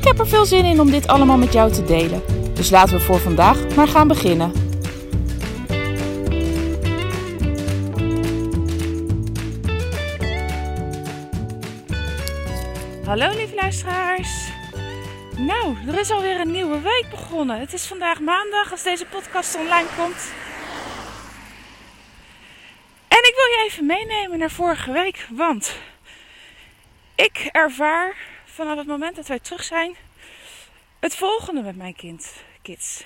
Ik heb er veel zin in om dit allemaal met jou te delen. Dus laten we voor vandaag maar gaan beginnen. Hallo lieve luisteraars. Nou, er is alweer een nieuwe week begonnen. Het is vandaag maandag als deze podcast online komt. En ik wil je even meenemen naar vorige week, want ik ervaar vanaf het moment dat wij terug zijn het volgende met mijn kind, kids.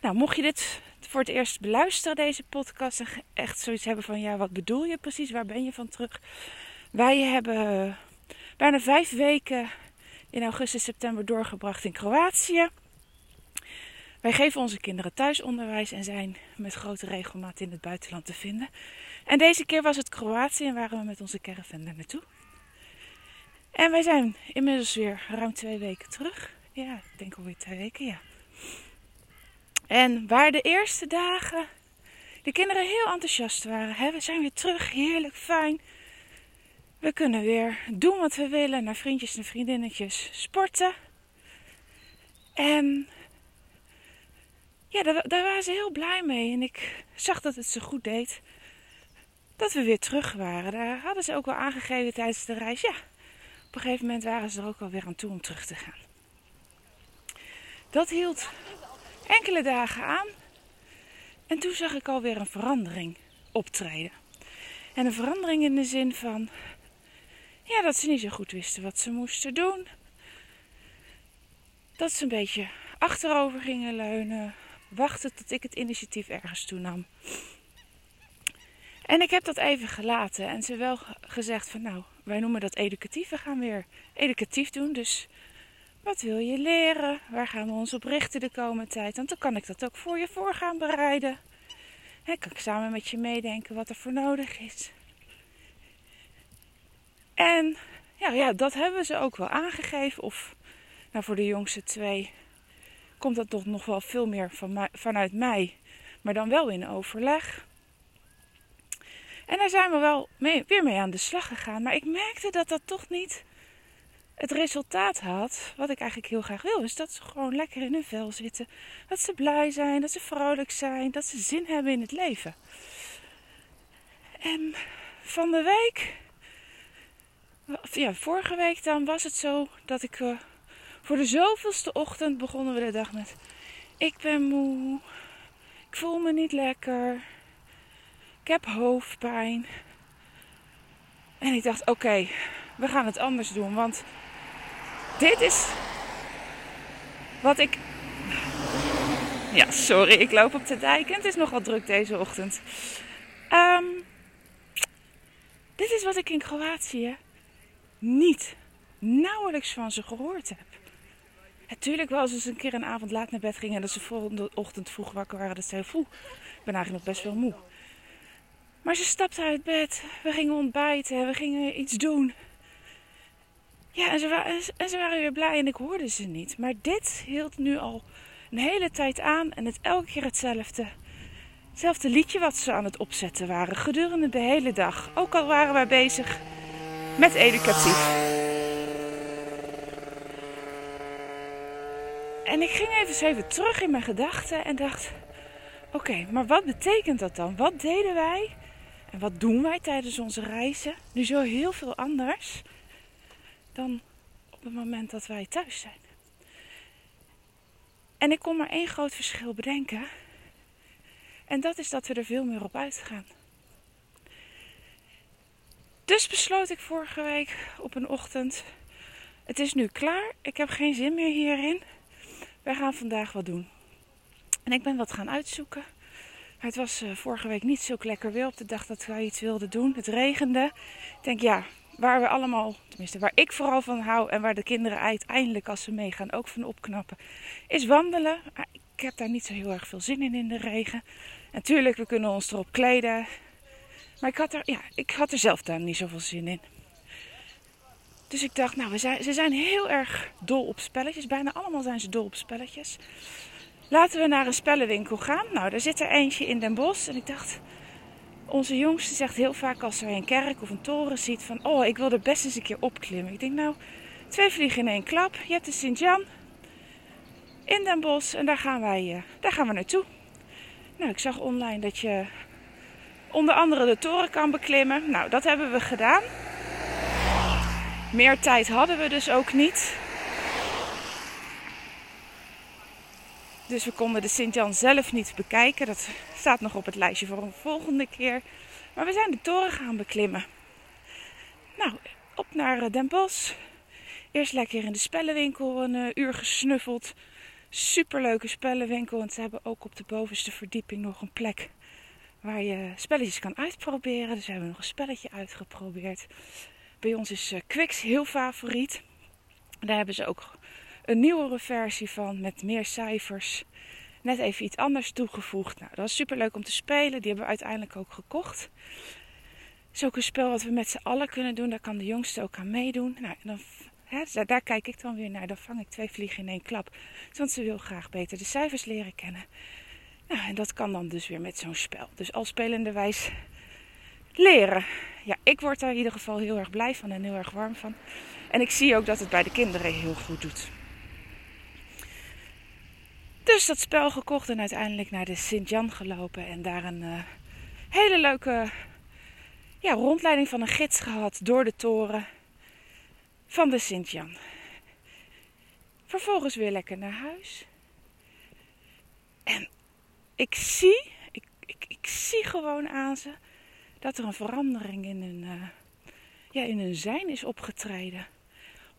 Nou, mocht je dit voor het eerst beluisteren, deze podcast, en echt zoiets hebben van ja, wat bedoel je precies? Waar ben je van terug? Wij hebben bijna vijf weken in augustus, september doorgebracht in Kroatië. Wij geven onze kinderen thuisonderwijs en zijn met grote regelmaat in het buitenland te vinden. En deze keer was het Kroatië en waren we met onze caravan daar naartoe. En wij zijn inmiddels weer ruim twee weken terug. Ja, ik denk alweer twee weken, ja. En waar de eerste dagen de kinderen heel enthousiast waren. Hè? We zijn weer terug, heerlijk, fijn. We kunnen weer doen wat we willen, naar vriendjes en vriendinnetjes sporten. En ja, daar, daar, waren ze heel blij mee. En ik zag dat het ze goed deed dat we weer terug waren. Daar hadden ze ook wel aangegeven tijdens de reis. Ja, op een gegeven moment waren ze er ook wel weer aan toe om terug te gaan. Dat hield enkele dagen aan. En toen zag ik alweer een verandering optreden. En een verandering in de zin van ja, dat ze niet zo goed wisten wat ze moesten doen. Dat ze een beetje achterover gingen leunen. Wachten tot ik het initiatief ergens toenam. En ik heb dat even gelaten en ze wel gezegd van nou, wij noemen dat educatief. We gaan weer educatief doen. Dus wat wil je leren? Waar gaan we ons op richten de komende tijd? Want dan kan ik dat ook voor je voor gaan bereiden. En kan ik samen met je meedenken wat er voor nodig is. En ja, ja, dat hebben ze ook wel aangegeven. Of nou, voor de jongste twee komt dat toch nog wel veel meer vanuit mij. Maar dan wel in overleg. En daar zijn we wel weer mee aan de slag gegaan. Maar ik merkte dat dat toch niet het resultaat had. Wat ik eigenlijk heel graag wil. Is dat ze gewoon lekker in hun vel zitten. Dat ze blij zijn. Dat ze vrolijk zijn. Dat ze zin hebben in het leven. En van de week ja, vorige week dan was het zo dat ik uh, voor de zoveelste ochtend begonnen we de dag met: Ik ben moe, ik voel me niet lekker, heb hoofdpijn. En ik dacht: Oké, we gaan het anders doen, want dit is wat ik. Ja, sorry, ik loop op de dijk en het is nogal druk deze ochtend. Um, dit is wat ik in Kroatië niet, nauwelijks van ze gehoord heb. Natuurlijk wel als ze een keer een avond laat naar bed gingen en dat ze volgende ochtend vroeg wakker waren. Dat ze voel, ik ben eigenlijk nog best wel moe. Maar ze stapte uit bed, we gingen ontbijten, we gingen iets doen. Ja, en ze, waren, en ze weer blij en ik hoorde ze niet. Maar dit hield nu al een hele tijd aan en het elke keer hetzelfde. Liedje wat ze aan het opzetten waren gedurende de hele dag. Ook al waren wij bezig met educatief. En ik ging even terug in mijn gedachten en dacht: oké, maar wat betekent dat dan? Wat deden wij en wat doen wij tijdens onze reizen nu zo heel veel anders dan op het moment dat wij thuis zijn? En ik kon maar één groot verschil bedenken. En dat is dat we er veel meer op uitgaan. Dus besloot ik vorige week op een ochtend: het is nu klaar, ik heb geen zin meer hierin. Wij gaan vandaag wat doen. En ik ben wat gaan uitzoeken. Het was uh, vorige week niet zo lekker weer op de dag dat wij iets wilden doen. Het regende. Ik denk, ja, waar we allemaal, tenminste waar ik vooral van hou en waar de kinderen uiteindelijk als ze meegaan ook van opknappen, is wandelen. Ik heb daar niet zo heel erg veel zin in in de regen. Natuurlijk, we kunnen ons erop kleden. Maar ik had er, ja, ik had er zelf daar niet zoveel zin in. Dus ik dacht, nou, we zijn, ze zijn heel erg dol op spelletjes. Bijna allemaal zijn ze dol op spelletjes. Laten we naar een spellenwinkel gaan. Nou, daar zit er eentje in Den Bosch. En ik dacht, onze jongste zegt heel vaak als hij een kerk of een toren ziet van... Oh, ik wil er best eens een keer opklimmen. Ik denk, nou, twee vliegen in één klap. Je hebt de Sint-Jan in Den Bosch en daar gaan, wij, uh, daar gaan we naartoe. Nou, ik zag online dat je onder andere de toren kan beklimmen. Nou, dat hebben we gedaan. Meer tijd hadden we dus ook niet. Dus we konden de Sint-Jan zelf niet bekijken. Dat staat nog op het lijstje voor een volgende keer. Maar we zijn de toren gaan beklimmen. Nou, op naar eh, Den Bosch. Eerst lekker in de spellenwinkel een uh, uur gesnuffeld. Superleuke spellenwinkel. Want ze hebben ook op de bovenste verdieping nog een plek waar je spelletjes kan uitproberen. Dus we hebben nog een spelletje uitgeprobeerd. Bij ons is uh, Quix heel favoriet. Daar hebben ze ook een nieuwere versie van met meer cijfers. Net even iets anders toegevoegd. Nou, dat was super leuk om te spelen. Die hebben we uiteindelijk ook gekocht. Het is ook een spel wat we met z'n allen kunnen doen. Daar kan de jongste ook aan meedoen. Nou, dan, hè, daar kijk ik dan weer naar. Dan vang ik twee vliegen in één klap. Want ze wil graag beter de cijfers leren kennen. Nou, en dat kan dan dus weer met zo'n spel. Dus al spelende wijs leren. Ja, ik word daar in ieder geval heel erg blij van en heel erg warm van. En ik zie ook dat het bij de kinderen heel goed doet. Dus dat spel gekocht en uiteindelijk naar de Sint-Jan gelopen. En daar een uh, hele leuke ja, rondleiding van een gids gehad door de toren van de Sint-Jan. Vervolgens weer lekker naar huis. En ik zie, ik, ik, ik zie gewoon aan ze dat er een verandering in hun, uh, ja, in hun zijn is opgetreden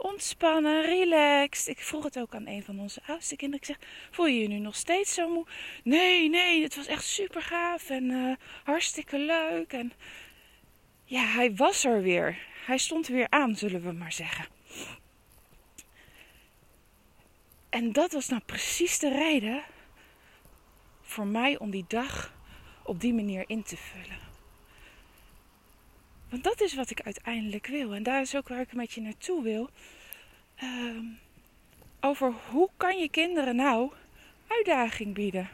ontspannen, relaxed. Ik vroeg het ook aan een van onze oudste kinderen. Ik zeg, voel je je nu nog steeds zo moe? Nee, nee, het was echt super gaaf en uh, hartstikke leuk. En ja, hij was er weer. Hij stond weer aan, zullen we maar zeggen. En dat was nou precies de reden voor mij om die dag op die manier in te vullen. Want dat is wat ik uiteindelijk wil. En daar is ook waar ik met je naartoe wil. Ehm, over hoe kan je kinderen nou uitdaging bieden.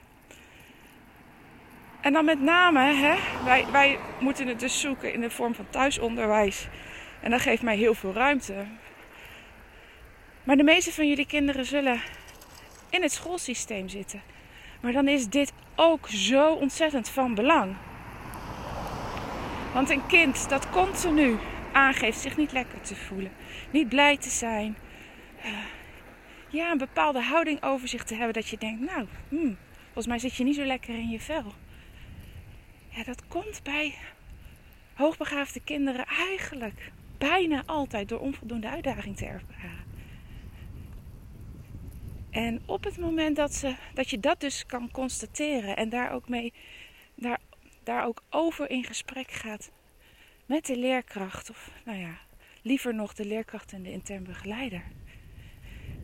En dan met name, hè, wij, wij moeten het dus zoeken in de vorm van thuisonderwijs. En dat geeft mij heel veel ruimte. Maar de meeste van jullie kinderen zullen in het schoolsysteem zitten. Maar dan is dit ook zo ontzettend van belang. Want een kind dat continu aangeeft zich niet lekker te voelen, niet blij te zijn, uh, ja, een bepaalde houding over zich te hebben dat je denkt, nou, hmm, volgens mij zit je niet zo lekker in je vel. Ja, dat komt bij hoogbegaafde kinderen eigenlijk bijna altijd door onvoldoende uitdaging te ervaren. En op het moment dat, ze, dat je dat dus kan constateren en daar ook mee, daar ook over in gesprek gaat met de leerkracht, of nou ja, liever nog de leerkracht en de intern begeleider,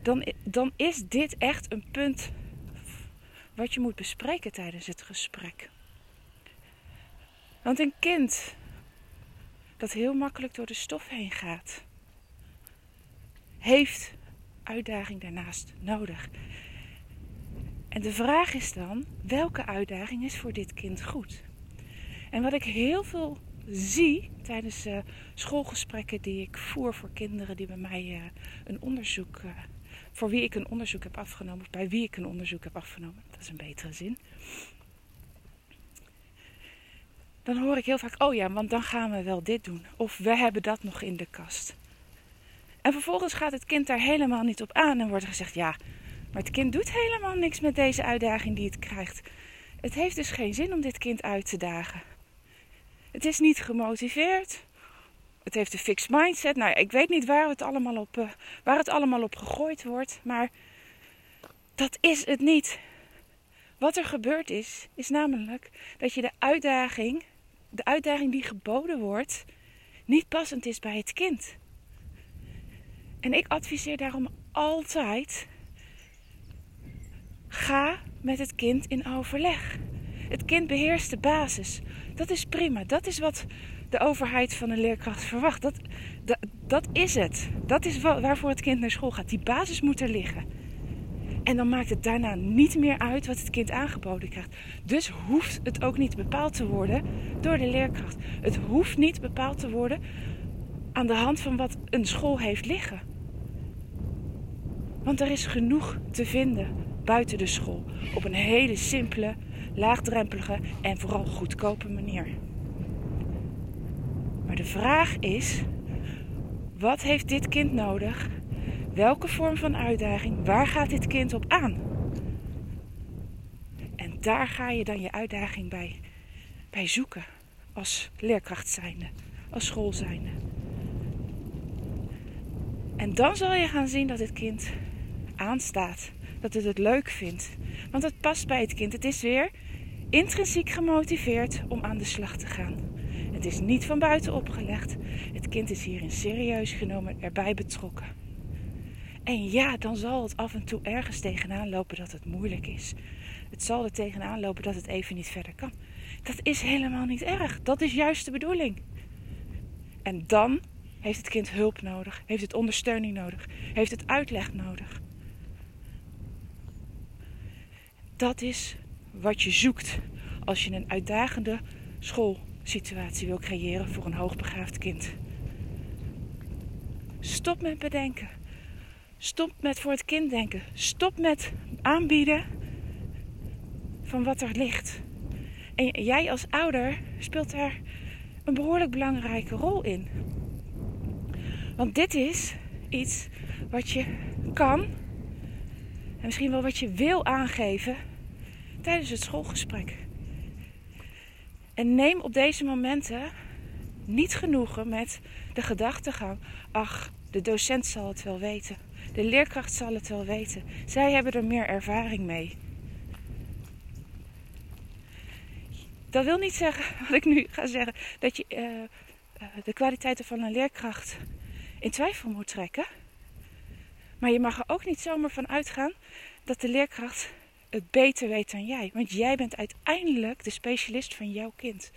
dan, dan is dit echt een punt wat je moet bespreken tijdens het gesprek. Want een kind dat heel makkelijk door de stof heen gaat, heeft uitdaging daarnaast nodig. En de vraag is dan, welke uitdaging is voor dit kind goed? En wat ik heel veel zie tijdens uh, schoolgesprekken die ik voer voor kinderen die bij mij uh, een onderzoek, uh, voor wie ik een onderzoek heb afgenomen, of bij wie ik een onderzoek heb afgenomen, dat is een betere zin. Dan hoor ik heel vaak, oh ja, want dan gaan we wel dit doen. Of we hebben dat nog in de kast. En vervolgens gaat het kind daar helemaal niet op aan en wordt gezegd, ja, maar het kind doet helemaal niks met deze uitdaging die het krijgt. Het heeft dus geen zin om dit kind uit te dagen. Het is niet gemotiveerd. Het heeft een fixed mindset. Nou, ik weet niet waar het allemaal op, uh, waar het allemaal op gegooid wordt. Maar dat is het niet. Wat er gebeurd is, is namelijk dat je de uitdaging, de uitdaging die geboden wordt, niet passend is bij het kind. En ik adviseer daarom altijd: ga met het kind in overleg. Het kind beheerst de basis. Dat is prima. Dat is wat de overheid van een leerkracht verwacht. Dat, dat, dat is het. Dat is waarvoor het kind naar school gaat. Die basis moet er liggen. En dan maakt het daarna niet meer uit wat het kind aangeboden krijgt. Dus hoeft het ook niet bepaald te worden door de leerkracht. Het hoeft niet bepaald te worden aan de hand van wat een school heeft liggen. Want er is genoeg te vinden buiten de school. Op een hele simpele, laagdrempelige en vooral goedkope manier. Maar de vraag is: wat heeft dit kind nodig? Welke vorm van uitdaging? Waar gaat dit kind op aan? En daar ga je dan je uitdaging bij, bij zoeken. Als leerkracht zijnde, als school zijnde. En dan zal je gaan zien dat het kind aanstaat. Dat het het leuk vindt. Want het past bij het kind. Het is weer intrinsiek gemotiveerd om aan de slag te gaan. Het is niet van buiten opgelegd. Het kind is hierin serieus genomen, erbij betrokken. En ja, dan zal het af en toe ergens tegenaan lopen dat het moeilijk is. Het zal er tegenaan lopen dat het even niet verder kan. Dat is helemaal niet erg. Dat is juist de bedoeling. En dan heeft het kind hulp nodig, heeft het ondersteuning nodig, heeft het uitleg nodig. Dat is wat je zoekt als je een uitdagende schoolsituatie wil creëren voor een hoogbegaafd kind. Stop met bedenken. Stop met voor het kind denken. Stop met aanbieden van wat er ligt. En jij als ouder speelt daar een behoorlijk belangrijke rol in. Want dit is iets wat je kan en misschien wel wat je wil aangeven tijdens het schoolgesprek. En neem op deze momenten niet genoegen met de gedachtegang: ach, de docent zal het wel weten. De leerkracht zal het wel weten. Zij hebben er meer ervaring mee. Dat wil niet zeggen, wat ik nu ga zeggen, dat je uh, de kwaliteiten van een leerkracht in twijfel moet trekken. Maar je mag er ook niet zomaar van uitgaan dat de leerkracht het beter weet dan jij. Want jij bent uiteindelijk de specialist van jouw kind.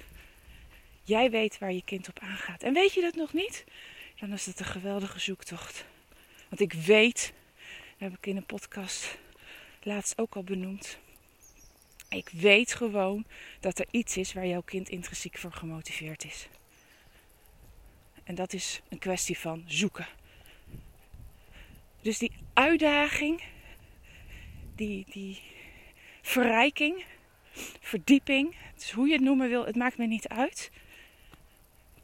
Jij weet waar je kind op aangaat. En weet je dat nog niet? Dan is het een geweldige zoektocht. Want ik weet, dat heb ik in een podcast laatst ook al benoemd. Ik weet gewoon dat er iets is waar jouw kind intrinsiek voor gemotiveerd is. En dat is een kwestie van zoeken. Dus die uitdaging, die, die verrijking, verdieping, dus hoe je het noemen wil, het maakt me niet uit.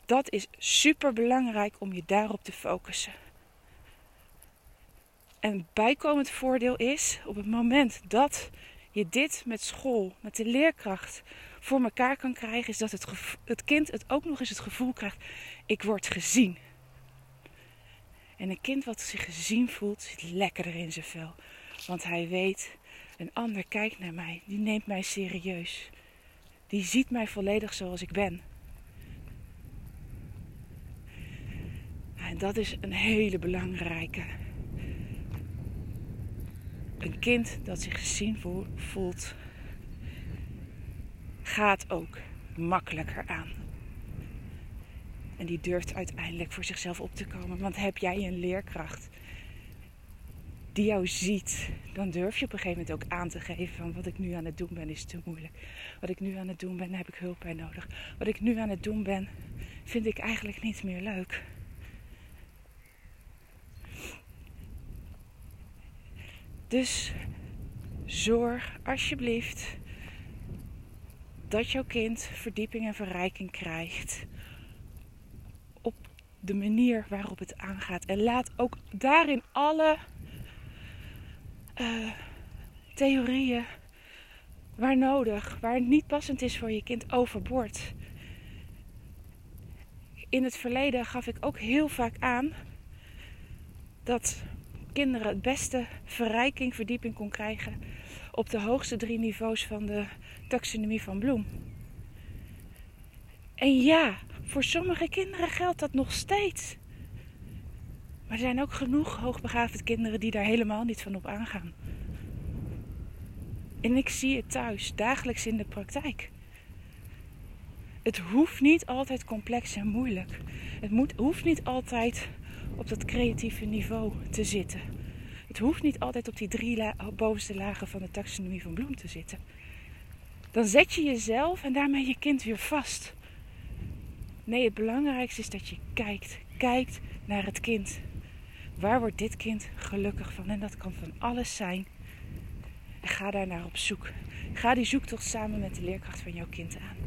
Dat is super belangrijk om je daarop te focussen. En bijkomend voordeel is op het moment dat je dit met school, met de leerkracht voor elkaar kan krijgen, is dat het, het kind het ook nog eens het gevoel krijgt: ik word gezien. En een kind wat zich gezien voelt, zit lekkerder in zijn vel. Want hij weet, een ander kijkt naar mij, die neemt mij serieus. Die ziet mij volledig zoals ik ben. En dat is een hele belangrijke. Een kind dat zich gezien voelt, gaat ook makkelijker aan. En die durft uiteindelijk voor zichzelf op te komen. Want heb jij een leerkracht die jou ziet, dan durf je op een gegeven moment ook aan te geven van wat ik nu aan het doen ben is te moeilijk. Wat ik nu aan het doen ben, daar heb ik hulp bij nodig. Wat ik nu aan het doen ben, vind ik eigenlijk niet meer leuk. Dus zorg alsjeblieft dat jouw kind verdieping en verrijking krijgt op de manier waarop het aangaat. En laat ook daarin alle uh, theorieën waar nodig, waar het niet passend is voor je kind, overboord. In het verleden gaf ik ook heel vaak aan dat kinderen het beste verrijking, verdieping kon krijgen op de hoogste drie niveaus van de taxonomie van Bloem. En ja, Voor sommige kinderen geldt dat nog steeds. Maar er zijn ook genoeg hoogbegaafde kinderen die daar helemaal niet van op aangaan. En ik zie het thuis, dagelijks in de praktijk. Het hoeft niet altijd complex en moeilijk. Het moet, hoeft niet altijd op dat creatieve niveau te zitten. Het hoeft niet altijd op die drie bovenste lagen van de taxonomie van Bloem te zitten. Dan zet je jezelf en daarmee je kind weer vast. Nee, het belangrijkste is dat je kijkt. Kijkt naar het kind. Waar wordt dit kind gelukkig van? En dat kan van alles zijn. Ga daar naar op zoek. Ga die zoektocht samen met de leerkracht van jouw kind aan.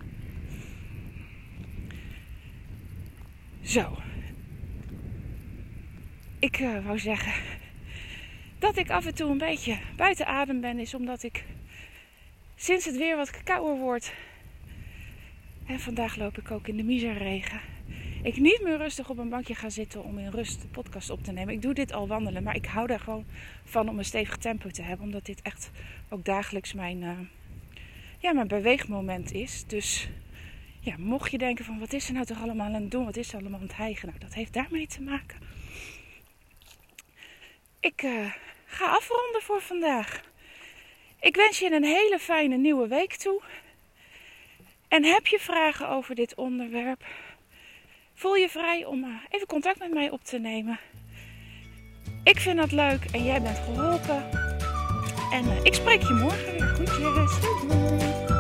Zo. Ik uh, wou zeggen dat ik af en toe een beetje buiten adem ben, is omdat ik sinds het weer wat kouder wordt. En vandaag loop ik ook in de miserregen ik niet meer rustig op een bankje ga zitten om in rust de podcast op te nemen. Ik doe dit al wandelen, maar ik hou daar gewoon van om een stevig tempo te hebben. Omdat dit echt ook dagelijks mijn, uh, ja, mijn beweegmoment is. Dus ja, mocht je denken van wat is er nou toch allemaal aan het doen? Wat is er allemaal aan het hijgen? Nou, dat heeft daarmee te maken. Ik uh, ga afronden voor vandaag. Ik wens je een hele fijne nieuwe week toe. En heb je vragen over dit onderwerp? Voel je vrij om eh, even contact met mij op te nemen. Ik vind dat leuk en jij bent geholpen. En eh, ik spreek je morgen weer. Goedjes. Doei.